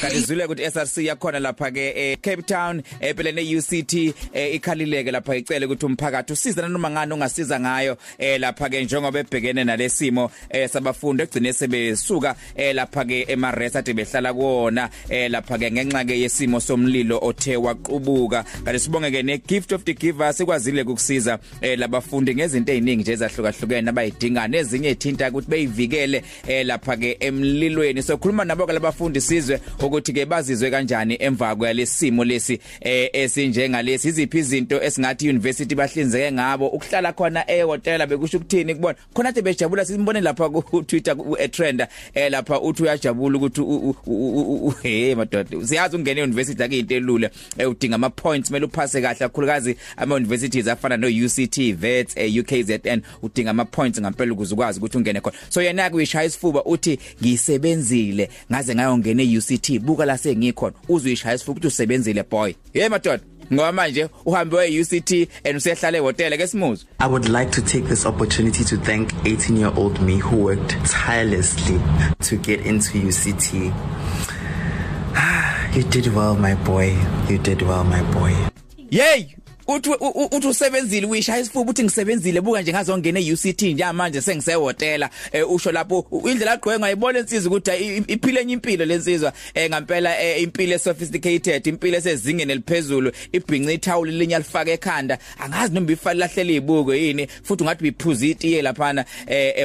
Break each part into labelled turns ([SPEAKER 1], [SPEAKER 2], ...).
[SPEAKER 1] kanti zwile ukuthi SRC yakhona lapha ke e, Cape Town ephela ne UCT e, ikhalileke lapha icele ukuthi umphakathi usiza noma ngani ongasiza ngayo e, lapha ke njengoba ebhekene nalesimo e, sabafundi egcine sebesuka e, lapha ke emaresa ade behlala kuona e, lapha ke ngenxa ke yesimo somlilo othe waqubuka kanti sibonge ke ne gift of the giver sikwazile ukusiza e, labafundi ngezinto eziningi nje ezahlukahlukene abayidinga nezinye ethinta ukuthi beyivikele e, lapha ke emlilweni. Sokhuluma nabo ke labafundi sizwe ukuthi ke bazizwe kanjani emva kwalesimo lesi eh, esinjengalesi. Iziphi izinto esingathi university bahlinzeke ngabo? Ukuhlala khona ehotela bekusho ukuthini kubona? Khona ade bejabula simbone lapha ku Twitter ku trend eh lapha uthi uyajabula ukuthi hey madoda siyazi ungene university akuyinto elule eh, udinga ama points mele uphase kahle kakhulukazi ama universities afana no UCT VET eh, UKZN udinga ama points ngempela ukuze ukwazi ukuthi ungene khona. So yena kuyishaya isifuba uthi ngisebenzile ngaze ngayongena e-UCT buka la sengikhona uzuyishaya isifuba ukuthi usebenzile boy. Hey madoda ngoba manje uhambe we UCT and usehlala ehotela ke simuzwe
[SPEAKER 2] I would like to take this opportunity to thank 18 year old me who worked tirelessly to get into UCT You did well my boy. You did well my boy.
[SPEAKER 1] Yey uthi uthi usebenzile uyishaya isifuba uthi ngisebenzile buka nje ngazongena eUCT nje manje sengisehotela. Usho lapho indlela agqoke ngayibona insizwa ukuthi iphile enye impilo lensizwa ngempela impilo esophisticated impilo esezingeni eliphezulu ibhinqa ithawuli linya lifaka ekhanda. Angazi noma ifali lahlela izibuko yini futhi ungathi biphuza itiye laphana.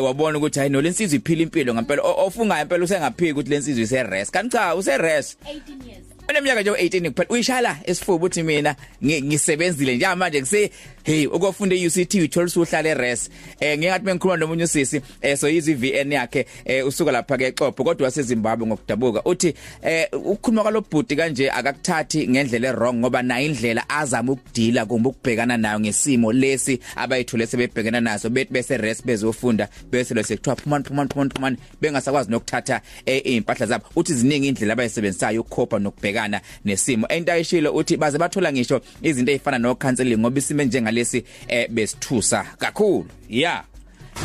[SPEAKER 1] Wabona ukuthi hayi no lensizwa iphile impilo ngempela ofunga impela usengaphiki ukuthi lensizwa ise rest kanti cha use rest
[SPEAKER 3] 18 years.
[SPEAKER 1] Uneminyaka nje 18 kuphela uyishala esifuba uthi mina ngisebenzile nje. Manje ngise hey ukufunda eUCT uthola usuhlala eRes eh ngingathi mengikhuluma nomunye usisi eh so yizi VN yakhe eh usuka lapha ke eXhopho kodwa waseZimbabwe ngokudabuka. Uthi eh ukukhuluma kwalobhudi kanje akakuthathi ngendlela errong ngoba nayo indlela azama ukudila kumbe ukubhekana nayo ngesimo lesi abayithole sebebhekana naso. Bethi bese res bezofunda bese lo sekuthiwa phumani phumani phumani phumani bengasakwazi nokuthatha impahla zabo. Uthi ziningi indlela abayisebenzisayo ukukhopha nokubhekana nesimo. Ento ayishilo uthi baze bathola ngisho izinto ezifana no counseling ngoba isime njengalesi besithusa kakhulu. Yeah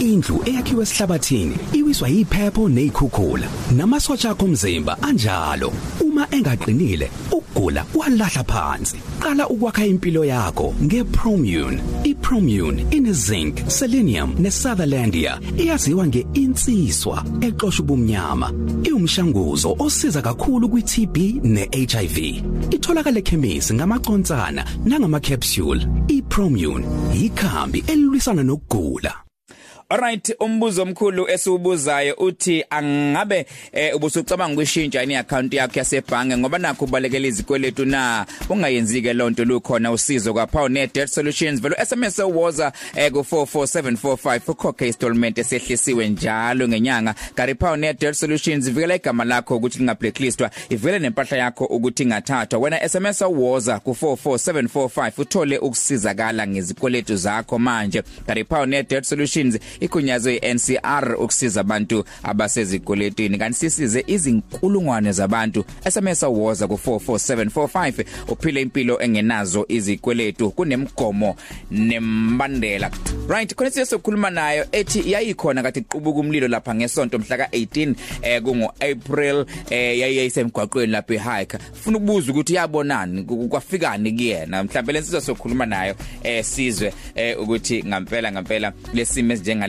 [SPEAKER 4] Indlu eyakhiwe esihlabathini iwiswa yiphepho nezikhukhula namasotsha akho omzimba anjalo. Uma engaqinile ukugula kwalahla phansi. Qala ukwakha impilo yakho ngePromune. iPromune ine zinc selenium nesutherlandia. Iyaziwa ngeinsiswa eqosha ubumnyama. Iumshanguzo osiza kakhulu kwiTB neHIV itholakala ekhemisi ngamacontsana nangama capsule iPromune ikhambi elilwisana nokugula.
[SPEAKER 1] Alright umbuzo omkhulu esiubuzayo uthi angabe eh, ubusucabanga ukuyishintsha ini account yakho yasebhange? Ngoba nakho ubalekela izikweletu na? Ungayenzi ke lonto lukhona usizo kwa Power Net Debt Solutions velo SMS woza eh, ku 44745 ukhokhe installment esehlisiwe njalo ngenyanga. Gary Power Net Debt Solutions ivikela igama lakho ukuthi lingablacklistwa ivele nempahla yakho ukuthi ingathathwa. Wena SMS woza ku 44745 uthole ukusizakala ngezikweletu zakho manje. Gary Power Net Debt Solutions ikunyazwe iNCR ukusiza abantu abasezikoletini kanti sisize izinkulungwane zabantu. SMS awoza ku 44745 uphile impilo engenazo izikweletu kunemgomo nembandela. Right khona siyokhuluma nayo ethi yayikhona kade iqubuka umlilo lapha ngesonto mhla ka18 eh kungo April eh yayisemgwaqweni lapha ehike. Ufuna ukubuza ukuthi yabonani? Kwafikani kuyena mhlawumbe lensizwa sokhuluma nayo eh sizwe eh ukuthi ngampela ngampela lesimo esinjengalesi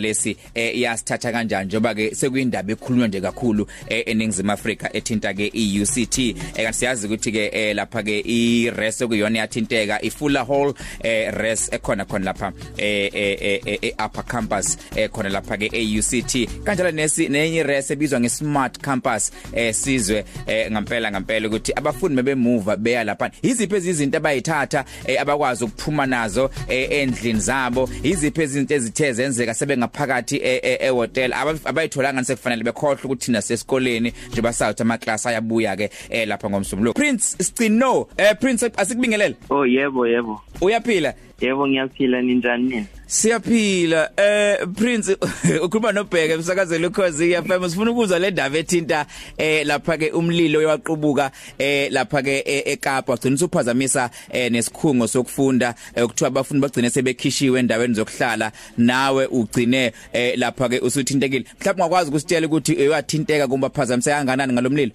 [SPEAKER 1] eh iyasithatha kanjani? Njoba ke sekuyindaba ekhulunywa nje kakhulu eningizimu Afrika ethinta ke iUCT eh kanti siyazi ukuthi ke eh, lapha ke iRes okuyona yathinteka iFuller Hall eh res ekhona khona lapha eh eh upper campus eh khona lapha ke eUCT kanjalo nesi nenye res ebizwa ngesmart campus eh sizwe eh ngampela ngampela ukuthi abafundi bebemove beya lapha. Iziphi izinto abayithatha eh, abakwazi ukuphuma nazo eh, endlini zabo? Iziphi izinto ezithe zenzeka sebengaphakathi ehotel. Abayitholanga sekufanele bekhohle ukuthi thina sesikoleni nje basawuthi ama class ayabuya ke eh, lapha ngomsombuluko Prince Scino eh Prince asikubingelele.
[SPEAKER 5] Oh yebo yebo.
[SPEAKER 1] Uyaphila?
[SPEAKER 5] Yebo ngiyaphila ninjani nini
[SPEAKER 1] Siyaphila. Eh Prince ukhuluma nobheke emsakazelo ukhozi FM sifuna ukuzwa le ndaba ethinta eh lapha ke umlilo oyaqubuka eh lapha ke eKapa. Wagcina usuphazamisa eh nesikhungo sokufunda ukuthiwa abafundi bagcine sebekhishiwe endaweni zokuhlala. Nawe ugcine eh lapha ke usuthintekile. Mhlawumbe ungakwazi ukusitshela ukuthi uyathinteka kumba phazamisa kanganani ngalomlilo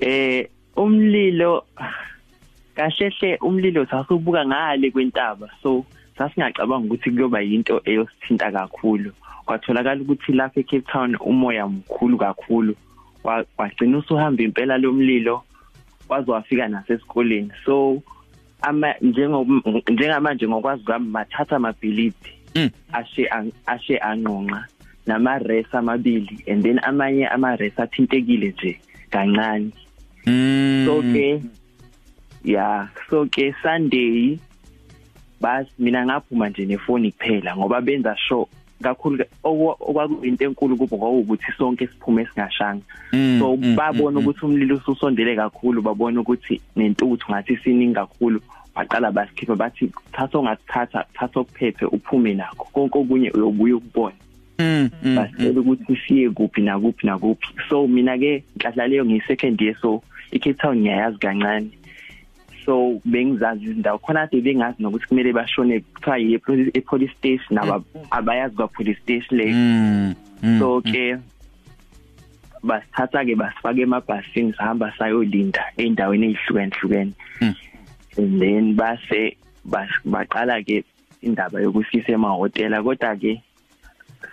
[SPEAKER 5] eh umlilo kahlehle umlilo sasubuka ngale kwentaba so sasingacabanga ukuthi kuyoba yinto eyosithinta kakhulu kwatholakala ukuthi lapha eCape Town umoya mkhulu kakhulu Wa- wagcina usuhamba impela lomlilo waze wafika nasesikoleni so ama njengamanje ngokwazi kwami bathatha amabhilidi
[SPEAKER 1] Mm.
[SPEAKER 5] ashe ashe anqonqa namaresi amabili and then amanye amaresi athintekile nje kancane
[SPEAKER 1] Mm.
[SPEAKER 5] so ke ya so ke Sunday bas mina ngaphuma nje nefoni kuphela ngoba benza show kakhulu okwa- okwakuyinto enkulu kubo ngokuthi sonke siphume singashanga.
[SPEAKER 1] Mm,
[SPEAKER 5] so
[SPEAKER 1] mm,
[SPEAKER 5] babona ukuthi umlilo ususondele kakhulu babona ukuthi nentuthu ngathi siningi kakhulu baqala basikhipha bathi thatha ongathatha thatha okuphephe uphume nakho. Konke okunye uyobuya ukubona.
[SPEAKER 1] Mm, mm,
[SPEAKER 5] basicela ukuthi siye kuphi nakuphi nakuphi. So mina ke nhlahla leyo ngiyi second year so iCape Town ngiyayazi kancane. So bengizazi izindawo khona kade bengazi nokuthi kumele bashone kuthiwa yiye e police station naba abayazi kwa police station le.
[SPEAKER 1] Mm, mm,
[SPEAKER 5] so ke basithatha ke basifaka emabhasini sihamba sayolinda endaweni ezihlukene
[SPEAKER 1] Mm.
[SPEAKER 5] and then base bas- baqala ke indaba yokusisa emahotela kodwa ke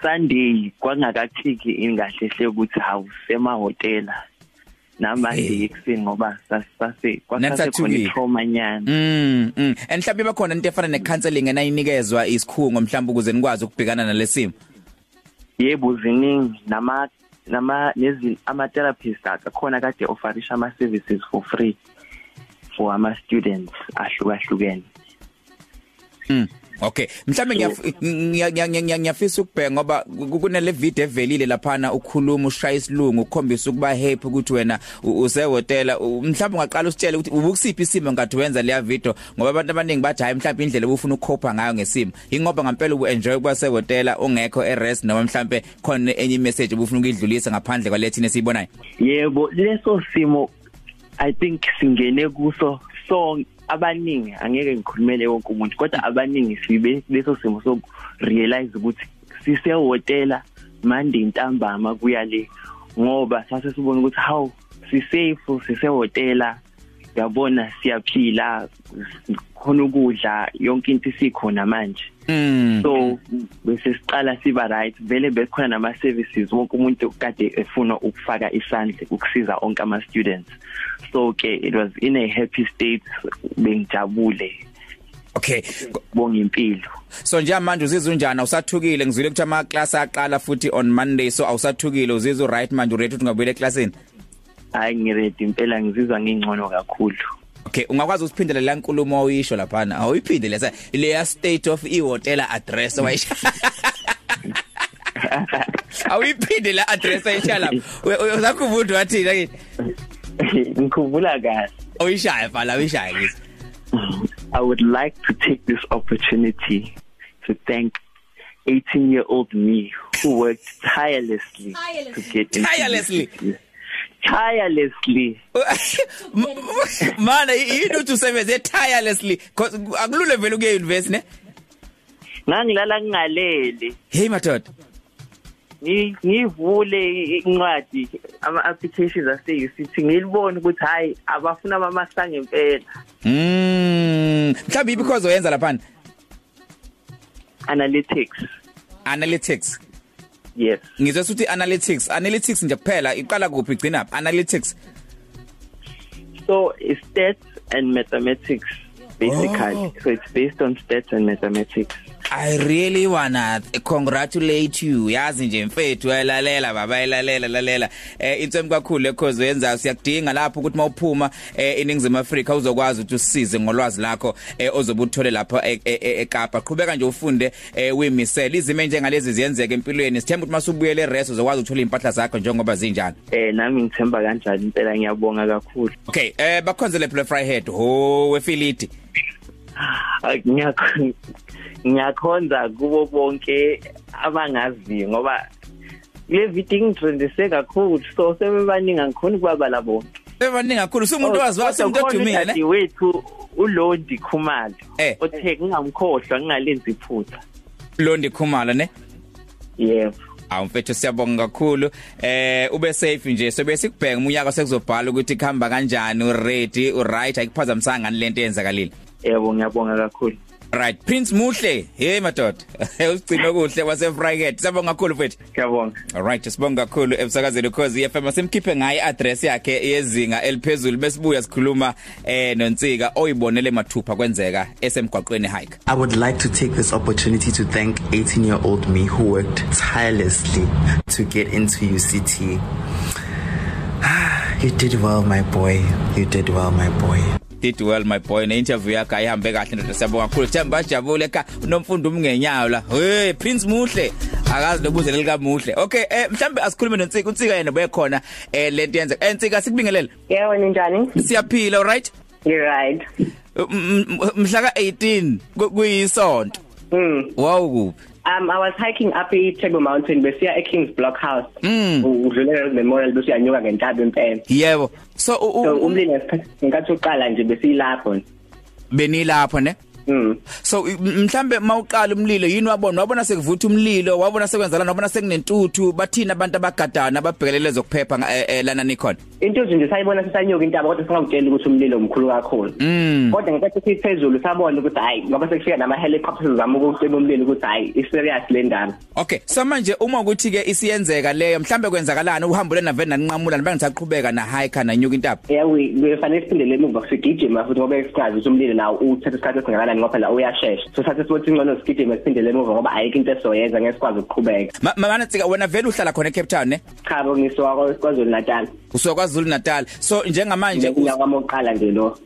[SPEAKER 5] Sunday kwangakathiki ingahle hle ukuthi awusemahotela namanje
[SPEAKER 1] Hey.
[SPEAKER 5] ekuseni ngoba sasase kwasase
[SPEAKER 1] Nakusathukile.
[SPEAKER 5] khona trauma nyana
[SPEAKER 1] Mm, mm. And mhlawumbe bakhona into efana necounseling enayinikezwa isikhungo mhlawumbe ukuze nikwazi ukubhekana nalesimo.
[SPEAKER 5] yebo ziningi nama nama lezi ama therapists akhona kade offerisha ama services for free for ama students ahlukahlukene
[SPEAKER 1] Mm. Okay. Mhlambe ngiyaf- ngiya- ngiya- ngiya- ngiyafisa ukubheka ngoba ku- kunale video evelile laphana ukhuluma ushaya isilungu ukhombisa ukuba happy ukuthi wena usehotela. Mhlawumbe ungaqala usitshele ukuthi ubukusiphi isimo ngathi wenza leya video ngoba abantu abaningi bathi hayi mhlawumbe indlela ubufuna ukukhopha ngayo ngesimo. Ingoba ngempela ubu enjoy kuba sehotela ungekho erest noma mhlawumbe khona enye message ubufuna ukuyidlulisa ngaphandle kwalethina siyibonayo
[SPEAKER 5] yebo leso simo i think singene kuso so abaningi angeke ngikhulumele wonke umuntu kodwa abaningi sibe leso simo so realize ukuthi sisehotela manje intambama kuya le ngoba sase sibona ukuthi how sisafe sisehotela yabona siyaphila. Khona ukudla yonke into isikhona manje.
[SPEAKER 1] Mm.
[SPEAKER 5] so bese siqala siba right vele bekhona nama services wonke umuntu kade efuna ukufaka isandla ukusiza onke ama students so ke it was in a happy state bengijabule.
[SPEAKER 1] Okay.
[SPEAKER 5] bonga impilo
[SPEAKER 1] So nje manje uzizwa unjani? Awusathukile ngizwile ukuthi ama class aqala futhi on Monday so awusathukile uzizwa right manje uready ukuthi ungabuyela eclassini
[SPEAKER 5] hayi ngiredi impela ngizizwa ngingcono kakhulu.
[SPEAKER 1] Okay ungakwazi ukuphindela la nkulumo oyisho lapha awuyiphinde lesa leya state of i hotel address wayisho Awuyiphinde la address ayisha lapha. Uzakhubuda wathina ke
[SPEAKER 5] ngikhumbula kahle.
[SPEAKER 1] Oyishaya phala oyishaya ngisi
[SPEAKER 5] I would like to take this opportunity to thank 18 year old me who worked tirelessly, to get
[SPEAKER 1] Tirelessly?
[SPEAKER 5] This- tirelessly
[SPEAKER 1] mana yini uthi usebenze tirelessly. Because akulule vele ukuye university ne?
[SPEAKER 5] Ngangilala ngingalele.
[SPEAKER 1] Hey madoda.
[SPEAKER 5] Ngi- ngivule incwadi ama applications ase UCT ngilibone ukuthi hayi abafuna amamasa ngempela
[SPEAKER 1] mm mhlawumbe because oyenza lapha
[SPEAKER 5] analytics.
[SPEAKER 1] Analytics.
[SPEAKER 5] Yes.
[SPEAKER 1] Ngizwe ukuthi analytics analytics nje kuphela iqala kuphi igcina analytics.
[SPEAKER 5] So it's stats and mathematics basically.
[SPEAKER 1] Oh.
[SPEAKER 5] so it's based on stats and mathematics.
[SPEAKER 1] I really wanna congratulate you. Yazi nje mfethu ayalalela baba ayalalela lalela. Eh intsemi kakhulu because wenza siyakudinga lapho ukuthi mawuphuma eh iningizimu Afrika uzokwazi ukuthi usisize ngolwazi lakho eh ozobuthole lapha e- e- e- eKapa. Qhubeka nje ufunde eh wimisela izime njengalezi ziyenzeka empilweni. Sithemba ukuthi masubuyele eRest uzokwazi ukuthola impahla zakho njengoba zinjani
[SPEAKER 5] eh nami ngithemba kanjani impela? Ngiyabonga kakhulu.
[SPEAKER 1] Okay eh bakhonzele Black Friday ho wefiliti
[SPEAKER 5] Ah, ngiyakho- ngiyakhonza kubo bonke abangaziyo ngoba le video ingitrendise kakhulu so sebebaningi angikhoni kubabala bonke
[SPEAKER 1] ebaningi kakhulu sumuntu waziwa semuntu odumile ne
[SPEAKER 5] wethu ulondi khumalo
[SPEAKER 1] Eh.
[SPEAKER 5] othe ngingamkhohlwa ngingalenzi iphutha
[SPEAKER 1] Londi Khumalo ne
[SPEAKER 5] yebo
[SPEAKER 1] awumfethu siyabonga kakhulu eh ube safe nje sobe sikubheka umunyaka sekuzobhala ukuthi kuhamba kanjani u ready u right ayikuphazamisanga ngani lento yenzakalile
[SPEAKER 5] yebo ngiyabonga kakhulu
[SPEAKER 1] right. Prince muhle. Hey madoda. Usigcino kuhle wase Friday siyabonga kakhulu mfethu.
[SPEAKER 5] Ngiyabonga
[SPEAKER 1] Alright sibonga kakhulu emsakazweni cause FM simkhiphe ngayi address yakhe yezinga eliphezulu. Besibuya sikhuluma eh nonsika oyibonele mathupha kwenzeka esemgwaqweni hike.
[SPEAKER 2] I would like to take this opportunity to thank 18 year old me who worked tirelessly to get into UCT. You did well, my boy. You did well, my boy.
[SPEAKER 1] Did well my boy ne interview yakhe ayihambe kahle ndoda. Siyabonga kakhulu. Themba jabule ka unomfundo umngenyawo la. Hey prince muhle. Akazi nobuze lelika muhle okay eh mhlambe asikhulume nonsika unsika yena bekhona eh lento yenza. Ensika sikubingelele.
[SPEAKER 3] Yebo ninjani?
[SPEAKER 1] siyaphila alright
[SPEAKER 3] You right.
[SPEAKER 1] M- m- mhla ka 18 ku- kuyisonto.
[SPEAKER 3] Mm.
[SPEAKER 1] wow kuphi
[SPEAKER 3] Um I was hiking up eTable Mountain besiya eKings Block House.
[SPEAKER 1] Mm.
[SPEAKER 3] Udlulela Memorial besiyanyuka ngentaba impela.
[SPEAKER 1] yebo so
[SPEAKER 3] umlilo ngesikhathi uqala nje besiyilapho.
[SPEAKER 1] benilapho ne
[SPEAKER 3] Mm.
[SPEAKER 1] so i- m- mhlambe mawuqala umlilo yini wabona wabona sekuvutha umlilo wabona sekwenzala wabona sekunentuthu bathina abantu abagadana ababhekelele zokuphepha nga- eh, eh, lana nikhona
[SPEAKER 3] Into nje sayibona sisanyuka intaba kodwa singawutshela ukuthi umlilo omkhulu kakhulu.
[SPEAKER 1] Mm.
[SPEAKER 3] Kodwa ngesikhathi siphezulu sabona ukuthi hayi ngoba sekufika nama helicopters zama ukucima umlilo ukuthi hayi i serious le ndaba.
[SPEAKER 1] Okay so manje uma ukuthi ke isiyenzeka leyo mhlambe kwenzakalana uhambo lena vena ninqamula nibe ngisaqhubeka na hike nanyuka intaba
[SPEAKER 3] Yeah we kufanele siphindele emuva sigijima futhi ngoba sikwazi ukuthi umlilo nawo uthatha isikhathi esingakanani ngoba phela uyashesha. So thathe sibothi ingcono sigijime siphindele emuva ngoba ayikho into esoyenza ngeke sikwazi ukuqhubeka.
[SPEAKER 1] Ma- mama Ntsika wena vele uhlala khona eCape Town ne
[SPEAKER 3] Cha bo ngisuka kwaZulu Natal.
[SPEAKER 1] usuka kwaZulu Natal so njengamanje us-
[SPEAKER 3] Nje kwami oqala nje lo.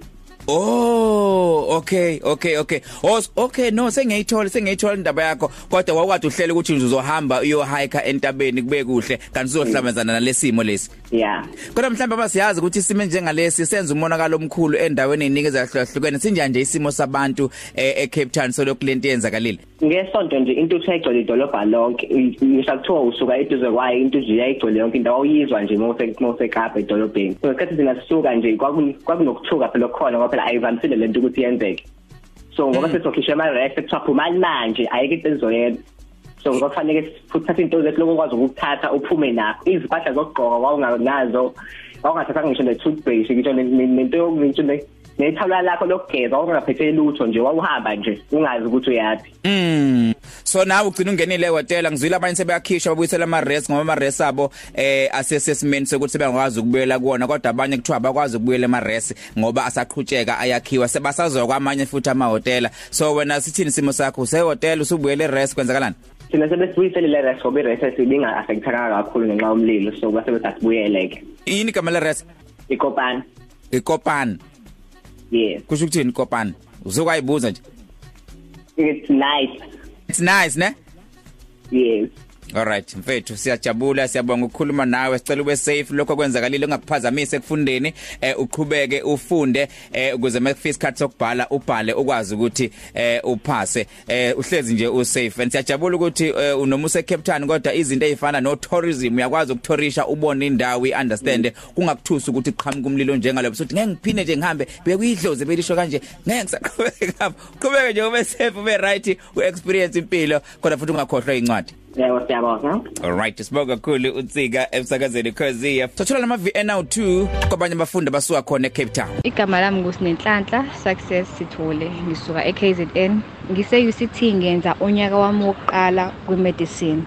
[SPEAKER 1] Oh okay okay okay oh okay no sengiyithola sengiyithola indaba yakho kodwa wawukade uhlela ukuthi uzohamba uyo hike entabeni kube kuhle kanti uzohlangabezana nalesimo lesi
[SPEAKER 3] Yeah.
[SPEAKER 1] Kodwa mhlawumbe abasiyazi ukuthi isimo njengalesi senza umonakalo omkhulu endaweni ezinikeza hlukene sinjanje isimo sabantu eh, eCape Town solokhu lento yenzakalile.
[SPEAKER 3] Ngesonto nje intuthu ayigcwele idolobha lonke. Ngisho kuthiwa usuka eduze kwayo intuthu yayigcwele yonke indawo awuyizwa nje mose mose Kapa edolobheni. So ngesikhathi thina sisuka nje kwaku- kwakunokuthuka phela khona ngoba phela ayivamisile lento ukuthi yenzeke. So ngoba sesokhisha ama rest kuthiwa phuma manje ayike into ezoyenza. So ngoba kufanele sithathe into zethu lokwazi ukuthatha uphume nakho. Izimpahla zokugqoka wawunganazo. Wawungathatha ngisho ne toothbrush ngitsho ne- ne- nento yokungisho ne nethawula lakho lokugeza wawungaphethe lutho nje wawuhamba nje ungazi ukuthi uyaphi.
[SPEAKER 1] Mm. So nawe ugcina ungenile ehotela ngizwile abanye sebayakhishwa babuyisela ama rest ngoba ama rest abo eh assessment sokuthi sebengakwazi ukubuyela kuona kodwa abanye kuthiwa abakwazi ukubuyela ema rest ngoba asaqhutsheka ayakhiwa sebasazoya kwamanye futhi ama hotela so wena sithini simo sakho usehotel usubuyele rest kwenzakalani
[SPEAKER 3] Thina sebesibuyisele le rest ngoba i-rest sibinga affectaka kakhulu ngenxa yomlilo so base besasibuyeleke.
[SPEAKER 1] yini igama le rest
[SPEAKER 3] Ikopani.
[SPEAKER 1] ikopani
[SPEAKER 3] Yes.
[SPEAKER 1] kusho ukuthini ikopani uzokwayibuza nje
[SPEAKER 3] It's nice.
[SPEAKER 1] it's nice ne
[SPEAKER 3] Yes.
[SPEAKER 1] Alright mfethu siyajabula siyabonga ukukhuluma nawe. Sicela ube safe. Lokho kwenzakalile ungakuphazamise ekufundeni. Eh uqhubeke ufunde eh ukuze makufika isikhathi sokubhala ubhale ukwazi ukuthi eh uphase. Eh uhlezi nje u safe and siyajabula ukuthi eh, unomusa eCape Town kodwa izinto ezifana no tourism uyakwazi ukuthorisha ubone indawo iunderstand kungakuthusi ukuthi qhamuka umlilo njengalo bese uthi ngeke ngiphinde nje ngihambe bekuyidloze belisho kanje. Ngeke ngisaqhubeka ngapha qhubeke nje ube safe ube right uexperience impilo kodwa futhi ungakhohlwa incwadi
[SPEAKER 3] Yebo siyabonga.
[SPEAKER 1] Alright, sibonga kakhulu utsika emsakazweni Khosi. Thothula nama VNL2 kwabanye abafundi basuka khona eCape Town.
[SPEAKER 6] Igama lami nguSinenhlanhla Success Sithole ngisuka eKZN ngise UCT ngenza onyaka wami wokuqala kwimedicine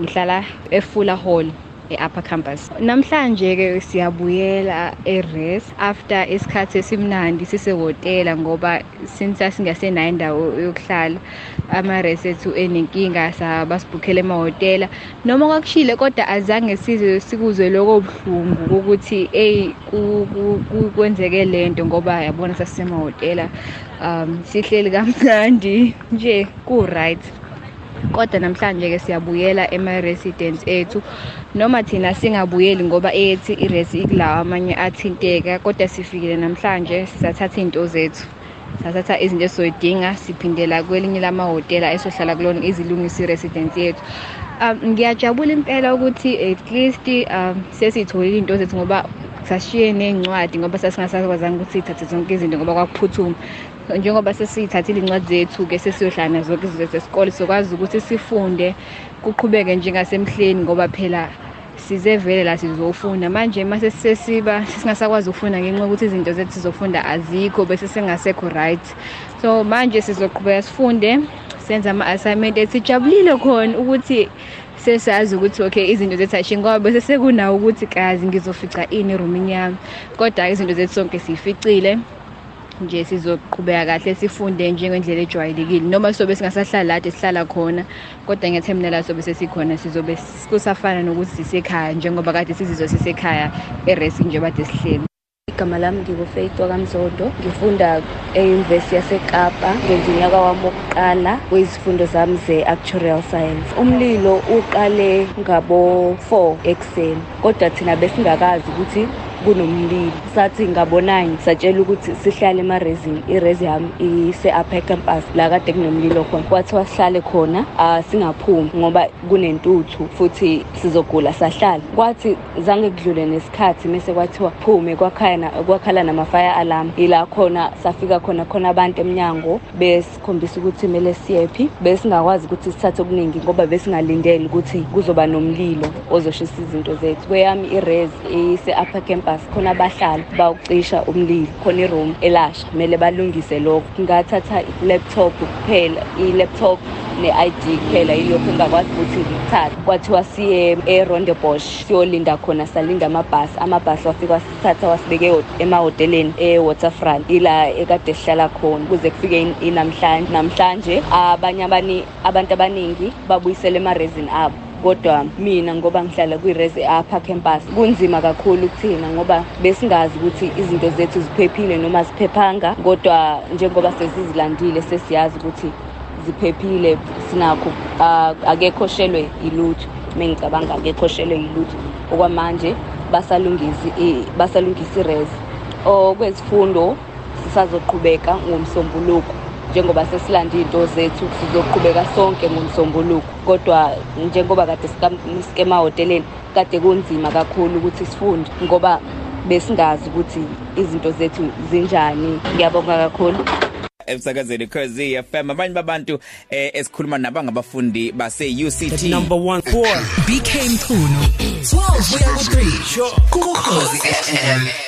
[SPEAKER 6] ngihlala eFula Hall eUpper Campus. Namhlanje ke siyabuyela eRes. After isikhathi esimnandi sisehotela ngoba since singasenayo indawo yokuhlala ama-res ethu enenkinga sabasibukhela emahhotela. Noma kwakushile kodwa azange size sikuzwe lokho buhlungu ukuthi eyi ku- ku- ku- kwenzeke lento ngoba yabona sasisemahhotela um sihleli kamnandi nje ku-right. Kodwa namhlanje ke siyabuyela ema-residence ethu noma thina singabuyeli ngoba ethi iresi ikulawa amanye athinteka kodwa sifikile namhlanje sizathatha iy'nto zethu. Sathatha izinto esizoyidinga siphindela kwelinye lamahhotela esohlala kulona izilungisa i-residence yethu. Um ngiyajabula impela ukuthi at least um sesiyitholile iy'nto zethu ngoba sashiye ney'ncwadi ngoba sasingasakwazanga ukuthi sithathe zonke izinto ngoba kwakuphuthuma. Njengoba sesiyithathile incwadi zethu ke sesiyohlala zonke izinto zesikole sokwazi ukuthi sifunde kuqhubeke njengasemhleni ngoba phela size vele la sizofunda. Manje mase sesiba singasakwazi ukufunda ngenxa yokuthi izinto zethu sizofunda azikho bese singasekho right. So manje sizoqhubeka sifunde senza ama-assignment. Ethi sijabulile khona ukuthi sesazi ukuthi okay izinto zethu ayishingi ngoba bese sekunawo ukuthi kazi ngizofica ini erumini yami. Kodwa izinto zethu sonke siyificile nje sizoqhubeka kahle sifunde njengendlela ejwayelekile. Noma sobe singasahlali lade sihlala khona kodwa ngethemnela sobe sesikhona sizobe kusafana nokuthi sisekhaya njengoba kade sizizwe sisekhaya eresi nje bade sihleli.
[SPEAKER 7] Igama lami ngikufaith wakamzondo. Ngifunda eyunivesithi yasekapa ngenza unyaka wami wokuqala wezifundo zami ze-actuarial science. Umlilo uqale ngabo-4 ekuseni kodwa thina besingakazi ukuthi kunomlilo. Sathi ngabo-9 satshela ukuthi sihlale emarezini irezi yami ise-upper campus la kade kunomlilo khona. Kwathiwa sihlale khona uh, singaphumi ngoba kunentuthu futhi sizogula sahlala. Kwathi zange kudlule nesikhathi mese kwathiwa phume kwakhala nama-fire alarm. Ila khona safika khona khona abantu emnyango besikhombisa ukuthi kumele siyephi besingakwazi ukuthi sithathe okuningi ngoba besingalindele ukuthi kuzoba nomlilo ozoshisa izinto zethu. Kweyami irez ise-upper campus khona abahlali bawucisha umlilo khona iroom elasha. Kumele balungise lokho ngathatha i-laptop kuphela i-laptop ne-ID kuphela yilokho engakwazi ukuthi ngikuthathe. Kwathiwa siye eRondebosch siyolinda khona salinda amabhasi. Amabhasi wafika wasithatha wasibeke emahoteleni e-waterfront ila ekade sihlala khona. Kuze kufike inamhlanje namhlanje. Abanye abantu abaningi babuyisele emarezini abo. Kodwa mina ngoba ngihlala kwirezi apha campus kunzima kakhulu kuthina ngoba besingazi ukuthi izinto zethu ziphephile noma ziphephanga. Kodwa njengoba sesizilandile sesiyazi ukuthi ziphephile sinakho uh, akekho shelwe ilutho mengicabanga akekho shelwe ilutho okwamanje basalungisa basalungisa irezi okwezifundo sisazoqhubeka ngomsombuluko. Njengoba sesilanda into zethu sizoqhubeka sonke ngomsombuluko kodwa njengoba kade sike emahoteleni kade kunzima kakhulu ukuthi sifunde ngoba besingazi ukuthi izinto zethu zinjani ngiyabonga kakhulu
[SPEAKER 1] emsakazweni cause FM abanye babantu eh, esikhuluma nabangabafundi base UCT
[SPEAKER 8] number 1 4
[SPEAKER 9] BK Mkhunu 12 kuya ku 3 Ukhozi FM